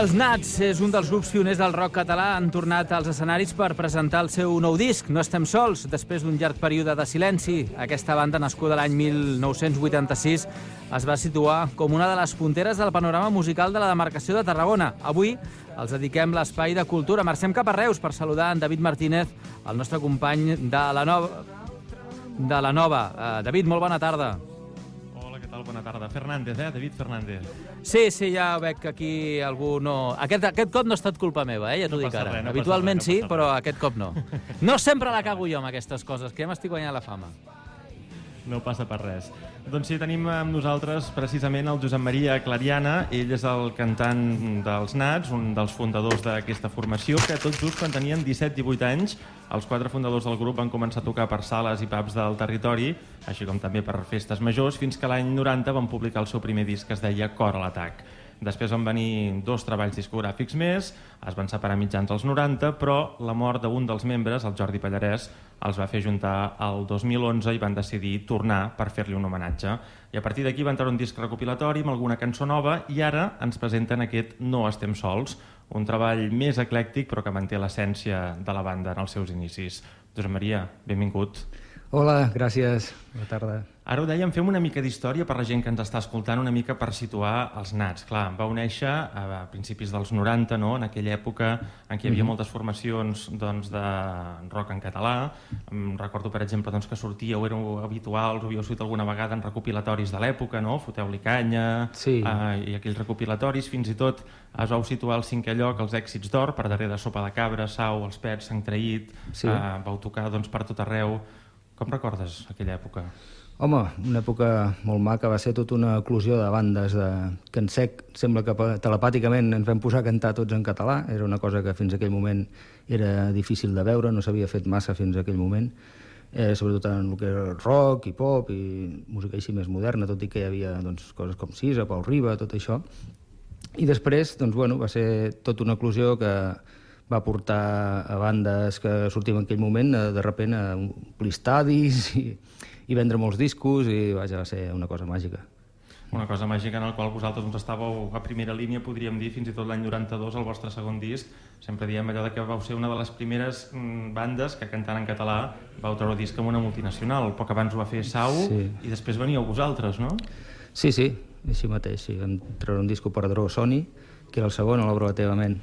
Els Nats és un dels grups pioners del rock català. Han tornat als escenaris per presentar el seu nou disc, No estem sols, després d'un llarg període de silenci. Aquesta banda, nascuda l'any 1986, es va situar com una de les punteres del panorama musical de la demarcació de Tarragona. Avui els dediquem l'espai de cultura. Marxem cap a Reus per saludar en David Martínez, el nostre company de la nova. De la nova. Uh, David, molt bona tarda. Tal? Bona tarda. Fernández, eh? David Fernández. Sí, sí, ja veig que aquí algú no... Aquest, aquest cop no ha estat culpa meva, eh? ja t'ho No dic ara. res, no Habitualment res, no sí, passa però aquest cop no. No sempre la cago jo amb aquestes coses, que ja m'estic guanyant la fama. No passa per res. Doncs sí, tenim amb nosaltres precisament el Josep Maria Clariana. Ell és el cantant dels Nats, un dels fundadors d'aquesta formació, que tot just quan tenien 17-18 anys, els quatre fundadors del grup van començar a tocar per sales i pubs del territori, així com també per festes majors, fins que l'any 90 van publicar el seu primer disc que es deia Cor a l'atac. Després van venir dos treballs discogràfics més, es van separar mitjans als 90, però la mort d'un dels membres, el Jordi Pallarès, els va fer juntar el 2011 i van decidir tornar per fer-li un homenatge. I a partir d'aquí van treure un disc recopilatori amb alguna cançó nova i ara ens presenten aquest No estem sols, un treball més eclèctic però que manté l'essència de la banda en els seus inicis. Josep Maria, benvingut. Hola, gràcies. Bona tarda. Ara ho dèiem, fem una mica d'història per la gent que ens està escoltant, una mica per situar els nats. Clar, vau néixer a principis dels 90, no? en aquella època en què hi havia moltes formacions doncs, de rock en català. Em recordo, per exemple, doncs, que sortíeu, éreu habituals, ho havíeu sortit alguna vegada en recopilatoris de l'època, no? Foteu-li canya, Sí. eh, i aquells recopilatoris, fins i tot es vau situar al cinquè lloc els èxits d'or, per darrere de Sopa de Cabra, Sau, Els Pets, Sant Traït, Sí. eh, vau tocar doncs, per tot arreu. Com recordes aquella època? Home, una època molt maca, va ser tota una eclosió de bandes de... en sec sembla que telepàticament ens vam posar a cantar tots en català, era una cosa que fins aquell moment era difícil de veure, no s'havia fet massa fins aquell moment, eh, sobretot en el que era rock i pop i música així més moderna, tot i que hi havia doncs, coses com Sisa, Pau Riba, tot això. I després, doncs, bueno, va ser tota una eclosió que va portar a bandes que sortíem en aquell moment, eh, de repent, a omplir estadis i, i vendre molts discos i vaja, va ser una cosa màgica. Una cosa màgica en la qual vosaltres doncs, estàveu a primera línia, podríem dir, fins i tot l'any 92, el vostre segon disc. Sempre diem allò de que vau ser una de les primeres mm, bandes que cantant en català vau treure disc amb una multinacional. Poc abans ho va fer Sau Sí. i després veníeu vosaltres, no? Sí, sí, així mateix. Sí. Vam treure un disc operador Sony, que era el segon, a l'obra relativament.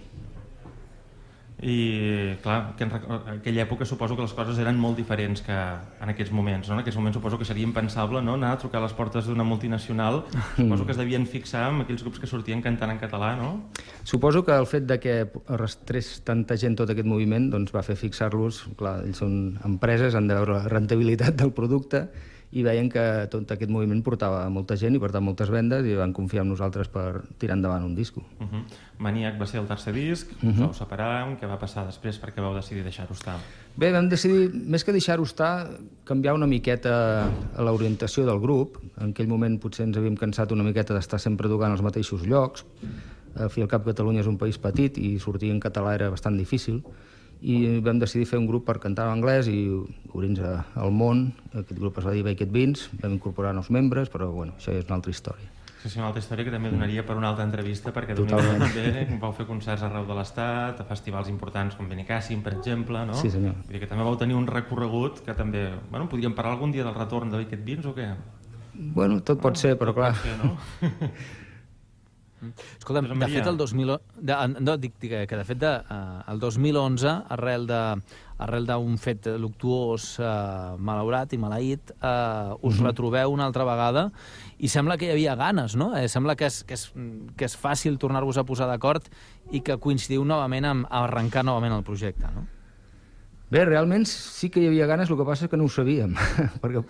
I, clar, que en, aquella època suposo que les coses eren molt diferents que en aquests moments, no? En aquests moments suposo que seria impensable, no?, anar a trucar a les portes d'una multinacional. Suposo que es devien fixar amb aquells grups que sortien cantant en català, no? Suposo que el fet de que arrastrés tanta gent tot aquest moviment doncs va fer fixar-los, clar, ells són empreses, han de veure la rentabilitat del producte i veien que tot aquest moviment portava molta gent i per tant moltes vendes i van confiar en nosaltres per tirar endavant un disco. Uh -huh. Maniac va ser el tercer disc, uh -huh. us vau separar, què va passar després perquè vau decidir deixar-ho estar? Bé, vam decidir, més que deixar-ho estar, canviar una miqueta a l'orientació del grup. En aquell moment potser ens havíem cansat una miqueta d'estar sempre tocant als mateixos llocs. Al fi i al cap, Catalunya és un país petit i sortir en català era bastant difícil. I vam decidir fer un grup per cantar en anglès i obrir-nos al món. Aquest grup es va dir Baked Beans, vam incorporar nous membres, però bueno, això ja és una altra història. Sí, sí, una altra història que també donaria per una altra entrevista perquè Totalment. també vau fer concerts arreu de l'Estat, a festivals importants com Benicàssim, per exemple, no? Sí, senyor. Vull dir que també vau tenir un recorregut que també... Bueno, podríem parlar algun dia del retorn de Wicked Beans o què? Bueno, tot pot ser, però clar, Sí, no? Escolta'm, de fet, el 2000... De, no, dic dic que de fet, de, uh, el 2011, arrel de arrel d'un fet luctuós, uh, malaurat i maleït, uh, us retrobeu una altra vegada i sembla que hi havia ganes, no? Eh, sembla que és, que és, que és fàcil tornar-vos a posar d'acord i que coincidiu novament amb arrencar novament el projecte, no? Bé, realment sí que hi havia ganes, el que passa és que no ho sabíem. perquè,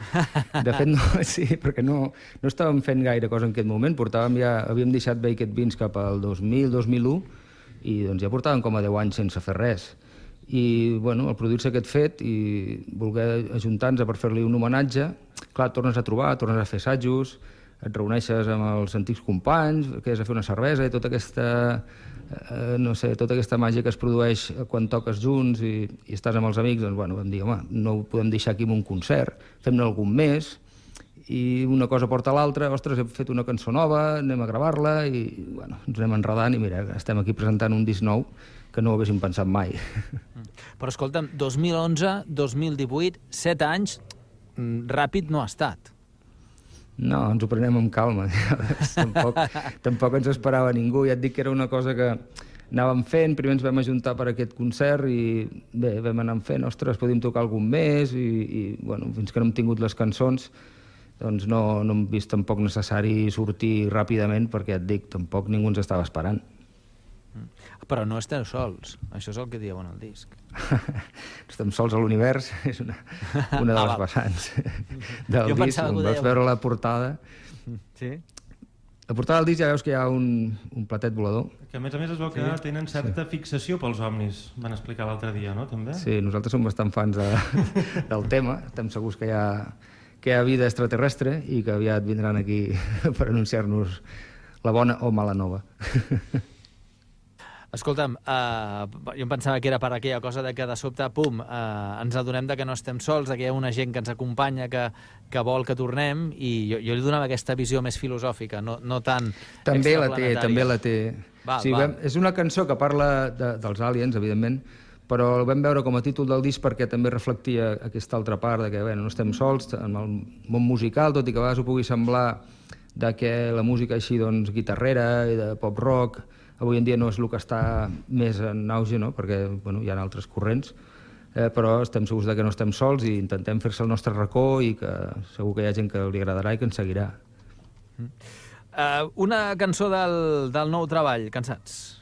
de fet, no, sí, perquè no, no estàvem fent gaire cosa en aquest moment. Portàvem ja, havíem deixat Baked Beans cap al 2000-2001 i doncs ja portàvem com a 10 anys sense fer res. I bueno, al produir-se aquest fet i voler ajuntar-nos per fer-li un homenatge, clar, tornes a trobar, tornes a fer assajos, et reuneixes amb els antics companys, que és a fer una cervesa i tota aquesta, eh, no sé, tota aquesta màgia que es produeix quan toques junts i, i estàs amb els amics, doncs bueno, vam dir, home, no ho podem deixar aquí amb un concert, fem-ne algun més, i una cosa porta l'altra, ostres, he fet una cançó nova, anem a gravar-la, i bueno, ens anem enredant, i mira, estem aquí presentant un disc nou que no ho haguéssim pensat mai. Però escolta'm, 2011, 2018, 7 anys, mm, ràpid no ha estat. No, ens ho prenem amb calma. tampoc, tampoc ens esperava ningú. Ja et dic que era una cosa que anàvem fent, primer ens vam ajuntar per aquest concert i bé, vam anar fent, ostres, podíem tocar algun més i, i bueno, fins que no hem tingut les cançons doncs no, no hem vist tampoc necessari sortir ràpidament perquè et dic, tampoc ningú ens estava esperant. Mm. Però no esteu sols, això és el que dieu en el disc. Estem sols a l'univers, és una, una de les ah, vessants del jo disc. Quan vas veure la portada... Sí? La portada del disc ja veus que hi ha un, un platet volador. Que a més a més es veu que sí. tenen certa sí. fixació pels omnis, van explicar l'altre dia, no? També? Sí, nosaltres som bastant fans de, del tema, estem segurs que hi ha que hi ha vida extraterrestre i que aviat vindran aquí per anunciar-nos la bona o mala nova. Escolta'm, uh, jo em pensava que era per aquella cosa de que de sobte, pum, uh, ens adonem de que no estem sols, de que hi ha una gent que ens acompanya, que, que vol que tornem, i jo, jo li donava aquesta visió més filosòfica, no, no tan També la té, també la té. Val, sí, val. és una cançó que parla de, dels aliens, evidentment, però el vam veure com a títol del disc perquè també reflectia aquesta altra part de que bueno, no estem sols en el món musical, tot i que a vegades ho pugui semblar de que la música així doncs, guitarrera i de pop-rock avui en dia no és el que està més en auge, no? perquè bueno, hi ha altres corrents, eh, però estem segurs de que no estem sols i intentem fer-se el nostre racó i que segur que hi ha gent que li agradarà i que ens seguirà. Mm. Uh, una cançó del, del nou treball, Cansats.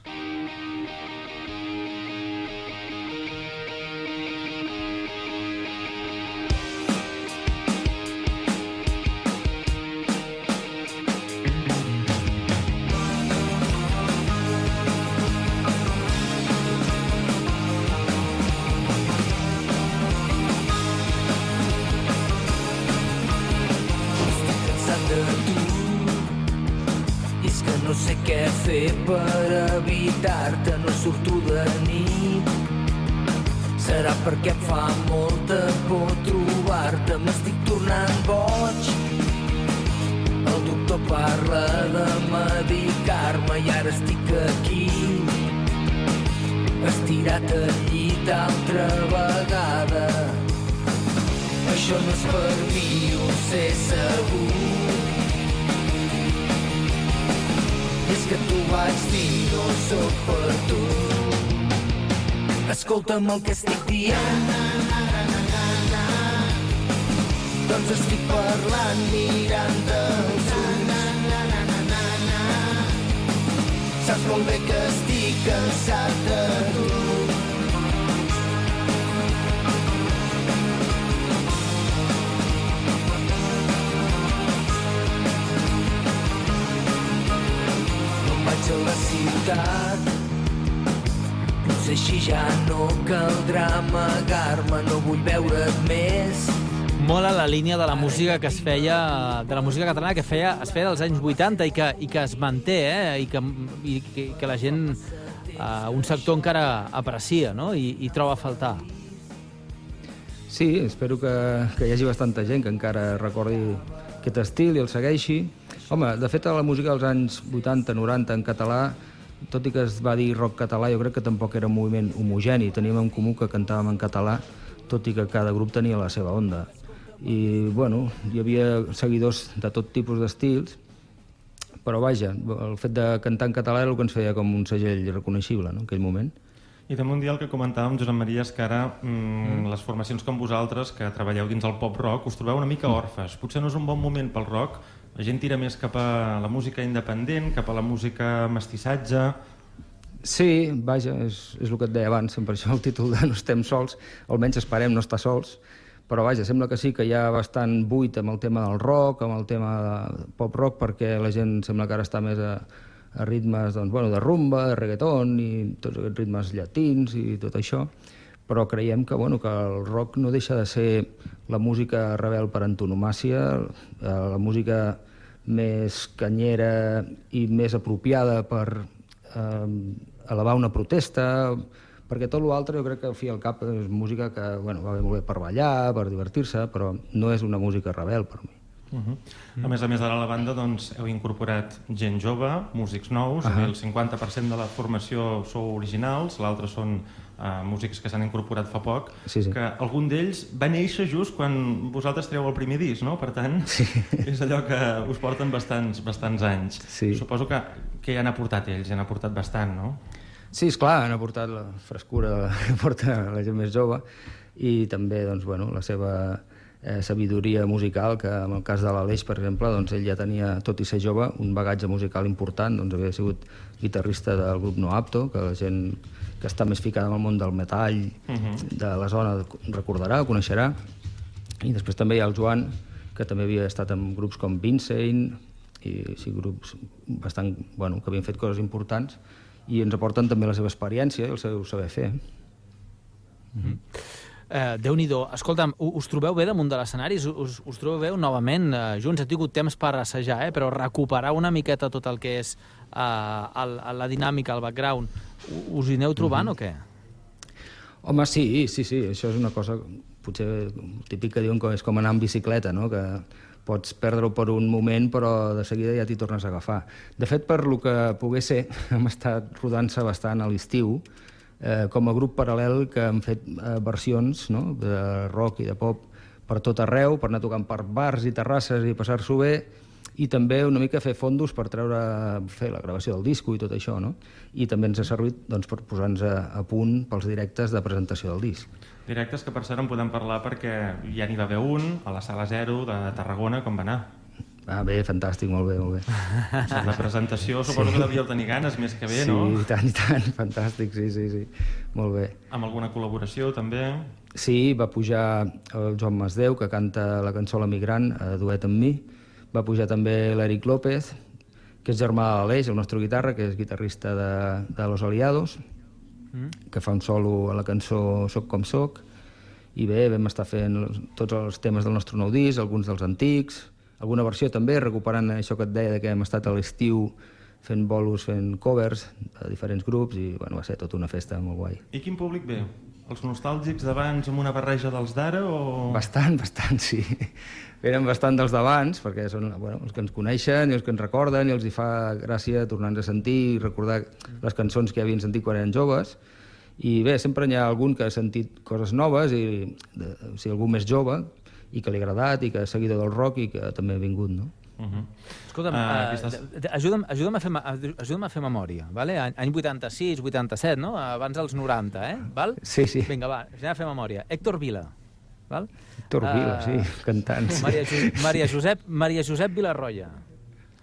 fer per evitar-te? No surto de nit. Serà perquè em fa molta por trobar-te, m'estic tornant boig. El doctor parla de medicar-me i ara estic aquí. Estirat al llit altra vegada. Això no és per mi, ho sé segur. Escolta'm el que estic dient. Doncs estic parlant mirant els ulls. Saps molt bé que estic cansat de tu. No a la ciutat Potser així ja no caldrà amagar-me, no vull veure't més. Molt a la línia de la música que es feia, de la música catalana que feia, es feia dels anys 80 i que, i que es manté, eh? I que, i que, que la gent, uh, un sector encara aprecia, no? I, i troba a faltar. Sí, espero que, que hi hagi bastanta gent que encara recordi aquest estil i el segueixi. Home, de fet, la música dels anys 80-90 en català tot i que es va dir rock català, jo crec que tampoc era un moviment homogeni. Teníem en comú que cantàvem en català, tot i que cada grup tenia la seva onda. I, bueno, hi havia seguidors de tot tipus d'estils, però vaja, el fet de cantar en català era el que ens feia com un segell reconeixible no, en aquell moment. I també un dia el que comentàvem, Josep Maria, és que ara mm, mm. les formacions com vosaltres, que treballeu dins el pop-rock, us trobeu una mica mm. orfes. Potser no és un bon moment pel rock, la gent tira més cap a la música independent, cap a la música mestissatge... Sí, vaja, és, és el que et deia abans, per això el títol de No estem sols, almenys esperem no estar sols, però vaja, sembla que sí que hi ha bastant buit amb el tema del rock, amb el tema de pop-rock, perquè la gent sembla que ara està més a, a ritmes doncs, bueno, de rumba, de reggaeton i tots aquests ritmes llatins i tot això, però creiem que, bueno, que el rock no deixa de ser la música rebel per antonomàcia, eh, la música més canyera i més apropiada per eh, elevar una protesta, perquè tot l'altre jo crec que al fi al cap és música que bueno, va bé molt bé per ballar, per divertir-se, però no és una música rebel per mi. Uh -huh. A més a més, ara a la banda doncs, heu incorporat gent jove, músics nous, uh -huh. el 50% de la formació sou originals, l'altre són uh, músics que s'han incorporat fa poc, Sí, sí. que algun d'ells va néixer just quan vosaltres treu el primer disc, no? Per tant, Sí. és allò que us porten bastants, bastants anys. Sí. Suposo que, que hi han aportat ells, hi han aportat bastant, no? Sí, és clar, han aportat la frescura que porta la gent més jove i també doncs, bueno, la seva eh, sabidoria musical, que en el cas de l'Aleix, per exemple, doncs, ell ja tenia, tot i ser jove, un bagatge musical important, doncs havia sigut guitarrista del grup No Apto, que la gent que està més ficada en el món del metall de la zona recordarà, coneixerà. I després també hi ha el Joan, que també havia estat en grups com Vincent, i sí, grups bastant, bueno, que havien fet coses importants, i ens aporten també la seva experiència i el seu saber fer. Eh, Déu-n'hi-do. Escolta'm, u- us trobeu bé damunt de l'escenari? Us, us, trobeu bé novament eh, junts? He tingut temps per assajar, eh? però recuperar una miqueta tot el que és eh, el, la dinàmica, el background. Us hi aneu trobant o què? Home, sí, sí, sí, això és una cosa potser típic que diuen que és com anar en bicicleta, no? que pots perdre-ho per un moment però de seguida ja t'hi tornes a agafar. De fet, per lo que pogués ser, hem estat rodant-se bastant a l'estiu, eh, com a grup paral·lel que han fet eh, versions no? de rock i de pop per tot arreu, per anar tocant per bars i terrasses i passar-s'ho bé, i també una mica fer fondos per treure, fer la gravació del disco i tot això, no? I també ens ha servit doncs, per posar-nos a, a punt pels directes de presentació del disc. Directes que per cert en podem parlar perquè ja n'hi va haver un a la Sala Zero de Tarragona, com va anar? Ah, bé, fantàstic, molt bé, molt bé. La presentació suposo que devíeu tenir ganes més que bé, sí, no? i tant, i tant, fantàstic, sí, sí, sí, molt bé. Amb alguna col·laboració també? Sí, va pujar el Joan Masdeu, que canta la cançó La Migrant, a duet amb mi. Va pujar també l'Eric López, que és germà de l'Aleix, el nostre guitarra, que és guitarrista de, de Los Aliados, mm. que fa un solo a la cançó Soc com soc. I bé, vam estar fent tots els temes del nostre nou disc, alguns dels antics, alguna versió també, recuperant això que et deia de que hem estat a l'estiu fent bolos, fent covers de diferents grups i bueno, va ser tota una festa molt guai. I quin públic ve? Els nostàlgics d'abans amb una barreja dels d'ara o... Bastant, bastant, sí. Eren bastant dels d'abans, perquè són bueno, els que ens coneixen i els que ens recorden i els hi fa gràcia tornar-nos a sentir i recordar les cançons que ja havien sentit quan eren joves. I bé, sempre n'hi ha algun que ha sentit coses noves, i, de, o sigui, algú més jove, i que li ha agradat, i que és seguidor del rock, i que també ha vingut, no? Uh -huh. Escolta'm, Ah, uh, aquestes- ajuda'm, ajuda'm, a fer, ajuda'm a fer memòria, vale? Any, any 86, 87, no? Abans dels 90, eh? Val? Sí, sí. Vinga, va, anem a fer memòria. Héctor Vila, val? Héctor Vila, sí, cantant, sí. Maria, Josep, Maria, Josep, Maria Josep Vilarroia.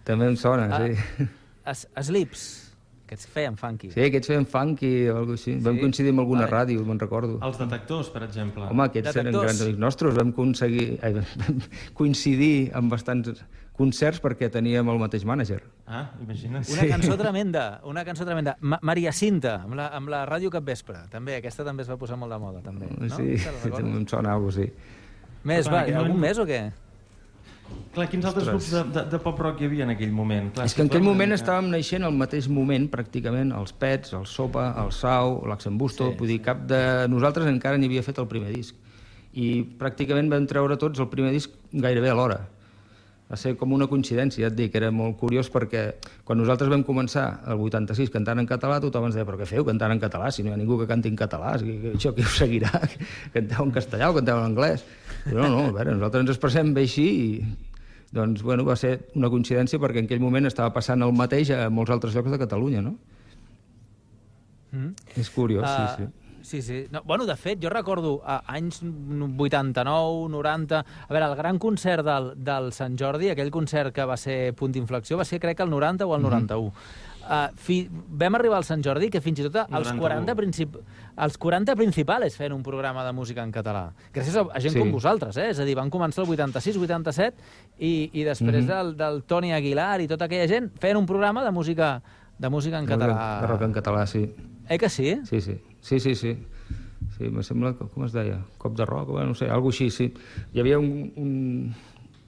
També em sona, Ah, sí. Es, Slips, que es feien funky. Sí, aquests feien funky o alguna així. Vam coincidir amb alguna Vale. ràdio, me'n recordo. Els detectors, per exemple. Home, aquests eren Detectors. grans amics nostres. Vam, aconseguir, ai, vam coincidir amb bastants concerts perquè teníem el mateix mànager. Ah, imagina't. Una cançó tremenda, una cançó tremenda. Ma Maria Cinta, amb la, amb la ràdio Capvespre, també. Aquesta també es va posar molt de moda, també. No? Sí, recordes? em sona alguna cosa, sí. Més, va, algun més o què? Clar, quins altres Ostres. grups de, de, de pop-rock hi havia en aquell moment? Clar, És que en aquell moment mica. estàvem naixent al mateix moment, pràcticament, els Pets, el Sopa, el Sau, l'Axembusto, Sí, sí, vull dir, cap de nosaltres encara ni havia fet el primer disc. I pràcticament vam treure tots el primer disc gairebé alhora. Va ser com una coincidència, et dic, era molt curiós perquè quan nosaltres vam començar el 86 cantant en català, tothom ens deia, però què feu cantant en català si no hi ha ningú que canti en català, que això qui ho seguirà? Canteu en castellà o canteu en anglès? I no, no, a veure, nosaltres ens expressem bé així i doncs, bueno, va ser una coincidència perquè en aquell moment estava passant el mateix a molts altres llocs de Catalunya, no? Mm? És curiós, Ah, sí, sí. Sí, sí. No, bueno, de fet, jo recordo a anys 89, 90... A veure, el gran concert del, del Sant Jordi, aquell concert que va ser punt d'inflexió, va ser, crec, el 90 o el 91. Uh, fi, vam arribar al Sant Jordi que fins i tot els 91. 40, princip els 40 principals feien un programa de música en català. Gràcies a, gent Sí. com vosaltres, eh? És a dir, van començar el 86, 87 i, i després del, del Toni Aguilar i tota aquella gent feien un programa de música, de música en català. De rock en català, sí. Eh que sí? Sí, sí, sí, sí, sí. Sí, me sembla, que, com es deia? Cop de bueno, no sé, alguna així, sí. Hi havia un, un,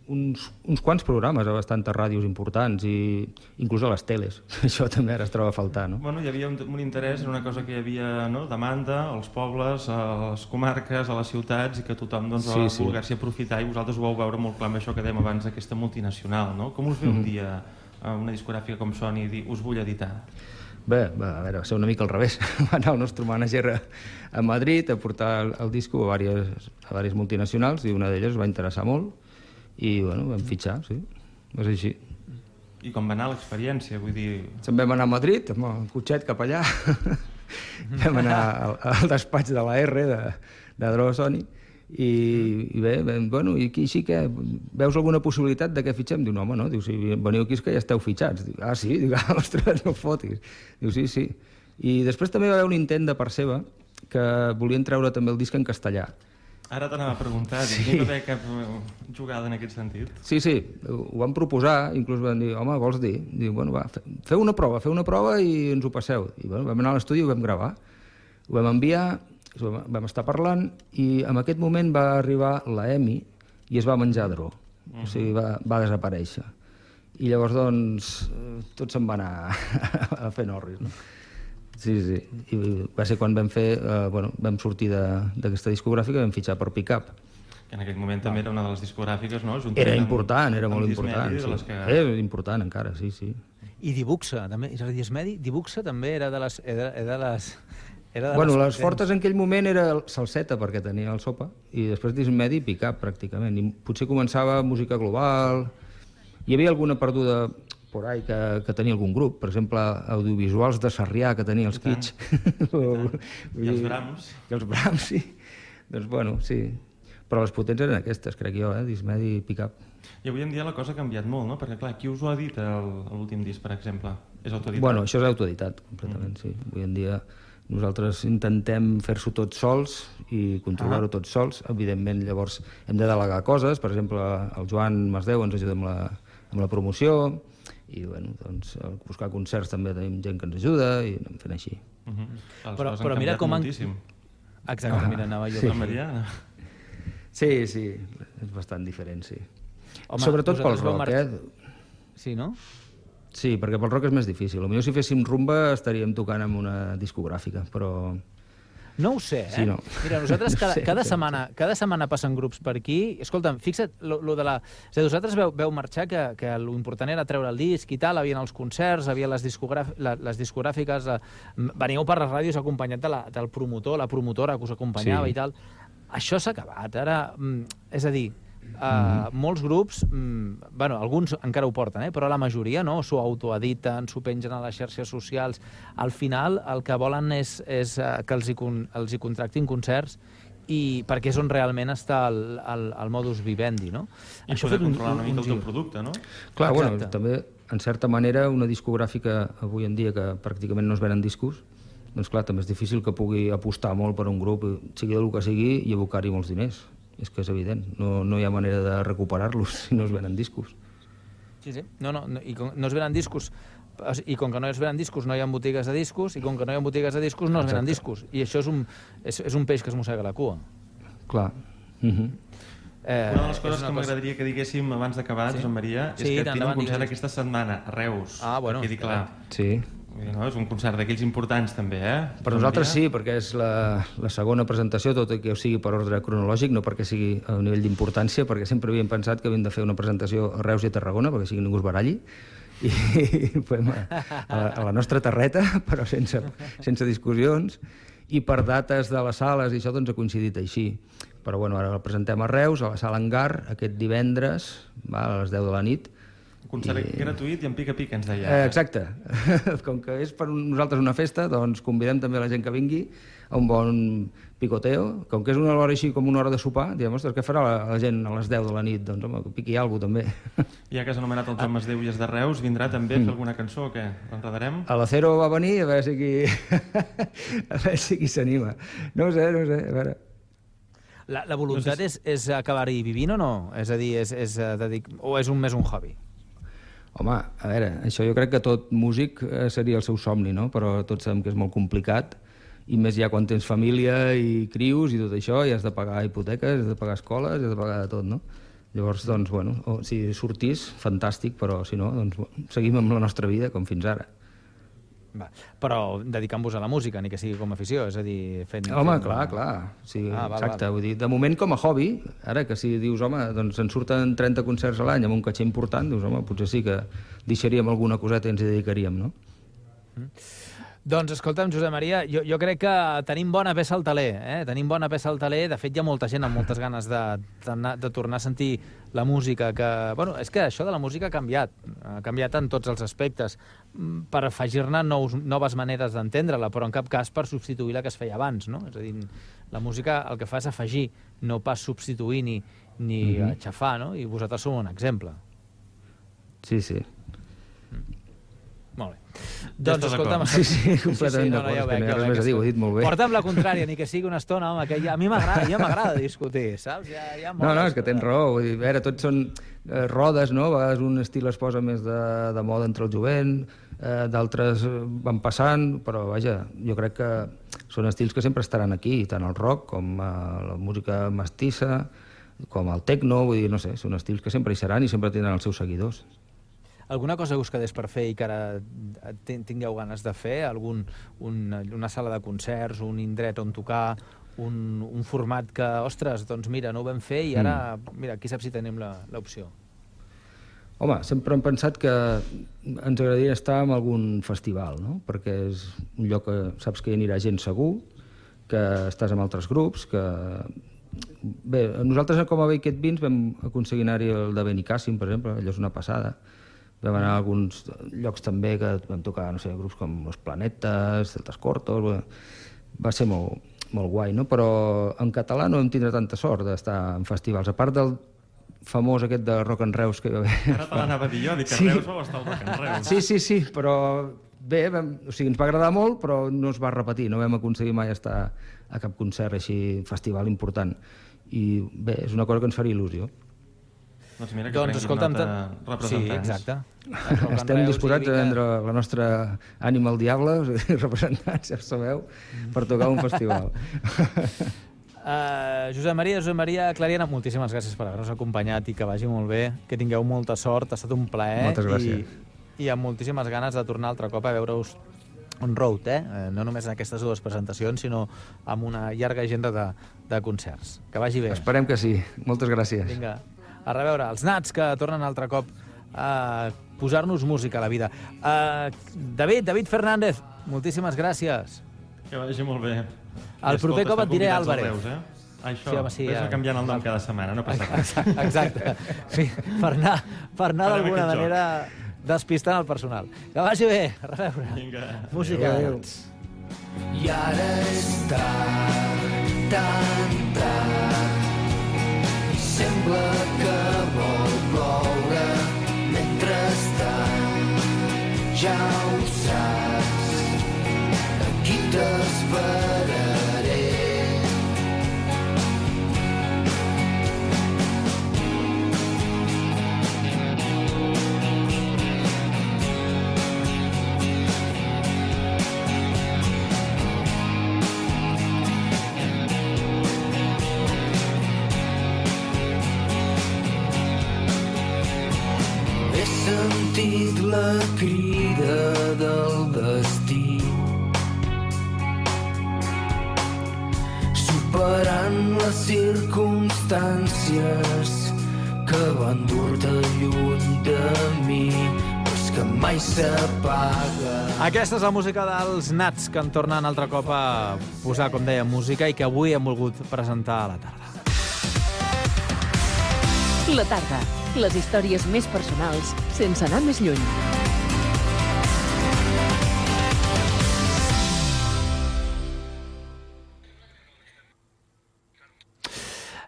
uns, uns quants programes a bastantes ràdios importants i inclús a les teles. Això també ara es troba a faltar, no? Bueno, hi havia un, un interès en una cosa que hi havia no? demanda als pobles, a les comarques, a les ciutats i que tothom doncs, Sí, va sí. voler-s'hi aprofitar i vosaltres ho vau veure molt clar amb això que dèiem abans d'aquesta multinacional, no? Com us ve Mhm. un dia a una discogràfica com Sony i dir us vull editar? Bé, va, a veure, va ser una mica al revés. Va anar el nostre manager a, a Madrid a portar el, el disco a diverses, a diverses multinacionals i una d'elles es va interessar molt i, bueno, vam fitxar, sí. Va ser així. I com va anar l'experiència? Vull dir, Se'n vam anar a Madrid, amb el cotxet cap allà. vam anar al, al despatx de la R, de, de Dro Sony, i, i bé, vam, bueno, i aquí sí que veus alguna possibilitat de que fitxem? Diu, no, home, no, diu, si veniu aquí és que ja esteu fitxats. Diu, ah, sí? Diu, ah, ostres, no fotis. Diu, sí, sí. I després també va haver un intent de part seva que volien treure també el disc en castellà. ara t'anava a preguntar, sí. no hi va haver cap eh, jugada en aquest sentit? Sí, sí, ho van proposar, inclús van dir, home, vols dir? Diu, bueno, va, fe- feu una prova, feu una prova i ens ho passeu. I bueno, vam anar a l'estudi i ho vam gravar. Ho vam enviar, vam, vam estar parlant i en aquest moment va arribar la Emi i es va menjar Dro. O sigui, va, va desaparèixer. I llavors, doncs, eh, tot se'n va anar a fer norris, no? Sí, sí. I va ser quan vam fer, eh, bueno, vam sortir de- d'aquesta discogràfica i vam fitxar per Pick Up. Que en aquell moment també era una de les discogràfiques, no? Juntament Era amb- important, era molt important. de les Sí. que... Era important encara, sí, sí. I Dibuxa, també. És a dir, Medi, Dibuxa també era de les... Era, era de les era de Bueno, les fortes en aquell moment era el salseta, perquè tenia el sopa, i després dismedi i picar, pràcticament. I potser començava música global... Hi havia alguna perduda por ahí que, que tenia algun grup, per exemple, audiovisuals de Sarrià, que tenia els Kits. I els Brahms. I els Brahms, sí. Doncs, bueno, sí. Però les potents eren aquestes, crec jo, eh? Dismedi i pick-up. I avui en dia la cosa ha canviat molt, no? Perquè, clar, qui us ho ha dit el- l'últim disc, per exemple? És autoeditat? Bueno, això és autoeditat, completament, sí. Avui en dia nosaltres intentem fer-s'ho tots sols i controlar-ho tots sols. Evidentment, llavors, hem de delegar coses. Per exemple, el Joan Masdeu ens ajuda amb la, amb la promoció i, bueno, doncs, a buscar concerts també tenim gent que ens ajuda i anem fent així. Uh -huh. Les Però- han però mira com han- moltíssim. Exacte, mira, anava jo. Sí. Mariana. Sí, sí, és bastant diferent, sí. Home, Sobretot pel veu rock, mar- eh? Sí, no? Sí, perquè pel rock és més difícil. Potser si féssim rumba estaríem tocant amb una discogràfica, però... No ho sé, eh? Sí, no. Mira, nosaltres No cada, sé, cada, sí, setmana, cada setmana passen grups per aquí. Escolta'm, fixa't, lo, lo de la... És a dir, vosaltres veu, veu marxar que, que l'important era treure el disc i tal, havien els concerts, havia les, discogràf la, les discogràfiques, eh, veníeu per les ràdios acompanyat de la, del promotor, la promotora que us acompanyava Sí. i tal. Això s'ha acabat. Ara, mm, és a dir, Uh, Mhm. molts grups, mm, bueno, alguns encara ho porten, eh? però la majoria no, s'ho autoediten, s'ho pengen a les xarxes socials. Al final el que volen és, és uh, que els hi, con, els hi contractin concerts i perquè és on realment està el, el, el modus vivendi, no? I poder controlar una mica el teu producte, no? Clar, Exacte. bueno, també, en certa manera, una discogràfica avui en dia que pràcticament no es venen discos, doncs clar, també és difícil que pugui apostar molt per un grup, sigui del que sigui, i abocar-hi molts diners. És que és evident, no, no hi ha manera de recuperar-los si no es venen discos. Sí, sí. No, no, no, i com no es venen discos, i com que no es venen discos no hi ha botigues de discos, i com que no hi ha botigues de discos no es venen Exacte. discos. I això és un, és, és un peix que es mossega la cua. Clar. Uh -huh. Eh, Una de les coses que cosa- m'agradaria que diguéssim abans d'acabar, Sí? Josep Maria, és Sí, que tinc un concert digues. aquesta setmana a Reus. Ah, bueno, Que quedi clar. Sí. No? És un concert d'aquells importants, també, eh? Per nosaltres sí, perquè és la, la segona presentació, tot i que ho sigui per ordre cronològic, no perquè sigui a nivell d'importància, perquè sempre havíem pensat que havíem de fer una presentació a Reus i a Tarragona, perquè sigui ningú es baralli, i ho fem a, a, la, a la nostra terreta, però sense, sense discussions, i per dates de les sales i això doncs ha coincidit així. Però bueno, ara la presentem a Reus, a la sala Engar, aquest divendres, va, a les 10 de la nit, Un concert gratuït i en pica-pica, ens deia. Eh, exacte. Com que és per nosaltres una festa, doncs convidem també la gent que vingui a un bon picoteo. Com que és una hora així com una hora de sopar, diem, ostres, què farà la, la gent a les 10 de la nit? Doncs, home, que piqui alguna cosa, també. Ja que has anomenat el Joan Masdeu i és de Reus, vindrà també a Mm. fer alguna cançó o què? L'enredarem? A l'Acero va venir, a veure si qui... a veure si qui s'anima. No ho sé, no ho sé, a veure... La, la voluntat és, és acabar-hi vivint o no? És a dir, és, és, eh, dedic... o és un més un hobby? Home, a veure, això jo crec que tot músic eh, seria el seu somni, no? Però tots sabem que és molt complicat, i més ja quan tens família i crius i tot això, i has de pagar hipoteques, has de pagar escoles, has de pagar de tot, no? Llavors, doncs, bueno, o, si sortís, fantàstic, però si no, doncs, seguim amb la nostra vida com fins ara. Va. Però dedicant-vos a la música, ni que sigui com a afició, és a dir, fent... Home, fent... clar, clar. Sí, Ah, val, exacte. val. Vull dir, de moment com a hobby, ara que si dius, home, doncs en surten 30 concerts a l'any amb un caché important, dius, home, potser sí que deixaríem alguna coseta i ens hi dedicaríem, no? Doncs escolta'm, Josep Maria, jo, jo crec que tenim bona peça al taler, eh? tenim bona peça al taler, de fet hi ha molta gent amb moltes ganes de, de, de tornar a sentir la música, que, bueno, és que això de la música ha canviat, ha canviat en tots els aspectes, mm, per afegir-ne noves maneres d'entendre-la, però en cap cas per substituir la que es feia abans, no? És a dir, la música el que fa és afegir, no pas substituir ni, ni mm -hmm. aixafar, no? I vosaltres sou un exemple. Sí, sí. Molt bé. Doncs escolta'm... Sí, sí, completament no, no, d'acord, ja veig, no ja veig més a dir, ho sí. he dit molt bé. Porta'm la contrària, ni que sigui una estona, home, que ja, a mi m'agrada ja m'agrada discutir, saps? Ja, ja No, no, és que tens raó. Vull dir, a veure, tots són eh, rodes, no? A vegades un estil es posa més de, de moda entre el jovent, eh, d'altres eh, van passant, però vaja, jo crec que són estils que sempre estaran aquí, tant el rock com eh, la música mestissa, com el techno, vull dir, no sé, són estils que sempre hi seran i sempre tindran els seus seguidors. Alguna cosa que us quedés per fer i que ara tin- tingueu ganes de fer? Algun, un, una sala de concerts, un indret on tocar, un, un format que, ostres, doncs mira, no ho vam fer i ara, mira, qui sap si tenim la- l'opció. Home, sempre hem pensat que ens agradaria estar en algun festival, no? perquè és un lloc que saps que hi anirà gent segur, que estàs amb altres grups, que... Bé, nosaltres com a Baked Beans vam aconseguir anar-hi el de Benicàssim, per exemple, allò és una passada. Vam anar a alguns llocs també que vam tocar, no sé, grups com Los Planetes, Celtas Cortos... bé, Va ser molt, molt guai, no? Però en català no vam tindre tanta sort d'estar en festivals. A part del famós aquest de Rock and Reus que hi va haver Ara te l'anava a dir jo, dic que Sí. Reus vau estar al Rock and Reus. Sí, sí, sí, però bé, vam, o sigui, ens va agradar molt, però no es va repetir, no vam aconseguir mai estar a cap concert així, festival important. I bé, és una cosa que ens faria il·lusió. Doncs mira que Doncs escolta'm... nota Sí, representants. exacte. Estem disposats a vendre la nostra ànima al diable, representants, ja ho sabeu, per tocar un festival. Uh, Josep Maria, Josep Maria Clariana, moltíssimes gràcies per haver-nos acompanyat i que vagi molt bé, que tingueu molta sort, ha estat un plaer. Moltes gràcies. I, I amb moltíssimes ganes de tornar altre cop a veure-us on road, eh? Eh, No només en aquestes dues presentacions, sinó amb una llarga agenda de, de concerts. Que vagi bé. Esperem que sí. Moltes gràcies. Vinga, a reveure, els nats que tornen altre cop a posar-nos música a la vida. Uh, David, David Fernández, moltíssimes gràcies. Que vagi molt bé. El I proper cop et diré Álvarez. Reus, eh? Això, Sí, home, sí, vés ja. canviant el nom cada setmana, no passa res. Exacte. Sí, per anar, per anar d'alguna aquest joc. manera despistant el personal. Que vagi bé, a reveure. Vinga. Música. Adéu. I ara és tard, tan tard, sembla que vol ploure. Mentrestant, ja ho saps, s'apaga Aquesta és la música dels Nats, que en tornen altre cop a posar, com deia, música i que avui hem volgut presentar a la tarda. La tarda. Les històries més personals, sense anar més lluny.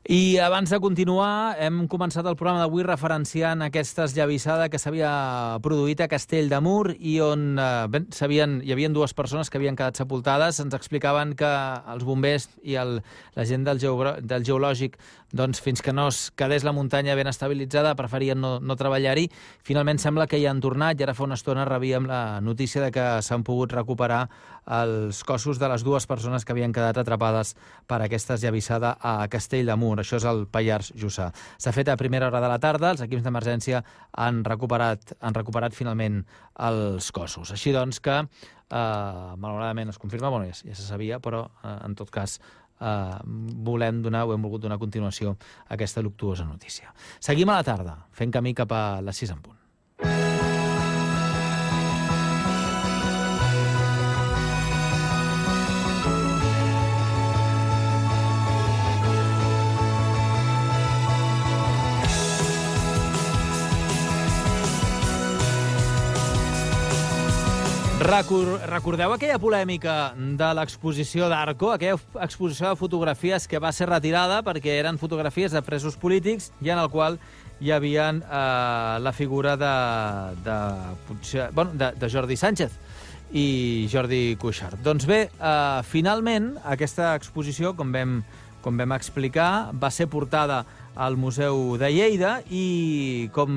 I abans de continuar, hem començat el programa d'avui referenciant aquesta esllavissada que s'havia produït a Castell de Mur i on eh, ben, s'havien- hi havia dues persones que havien quedat sepultades. Ens explicaven que els bombers i el, la gent del, geogro- del geològic, doncs, fins que no es quedés la muntanya ben estabilitzada, preferien no, no treballar-hi. Finalment sembla que hi han tornat i ara fa una estona rebíem la notícia de que s'han pogut recuperar els cossos de les dues persones que havien quedat atrapades per aquesta esllavissada a Castell de. Això és el Pallars Jussà. S'ha fet a primera hora de la tarda, els equips d'emergència han, recuperat, han recuperat finalment els cossos. Així doncs que, eh, malauradament es confirma, bueno, ja, ja se sabia, però eh, en tot cas eh, volem donar, o hem volgut donar continuació a aquesta luctuosa notícia. Seguim a la tarda, fent camí cap a les 6 en punt. Recor recordeu aquella polèmica de l'exposició d'Arco, aquella exposició de fotografies que va ser retirada perquè eren fotografies de presos polítics i en el qual hi havia eh, la figura de, de, potser, bueno, de, de Jordi Sánchez i Jordi Cuixart. Doncs bé, eh, finalment, aquesta exposició, com vam, com vam explicar, va ser portada al Museu de Lleida i, com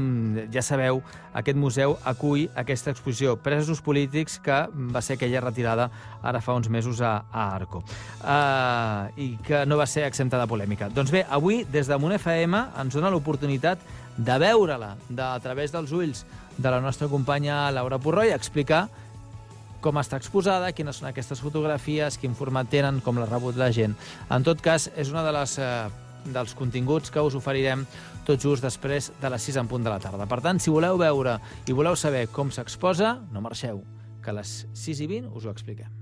ja sabeu, aquest museu acull aquesta exposició Presos polítics que va ser aquella retirada ara fa uns mesos a, a Arco uh, i que no va ser exempta de polèmica. Doncs bé, avui, des de Munt FM, ens dona l'oportunitat de veure-la de, a través dels ulls de la nostra companya Laura Porró i explicar com està exposada, quines són aquestes fotografies, quin format tenen, com l'ha rebut la gent. En tot cas, és una de les eh, dels continguts que us oferirem tot just després de les 6 en punt de la tarda. Per tant, si voleu veure i voleu saber com s'exposa, no marxeu, que a les 6 i 20 us ho expliquem.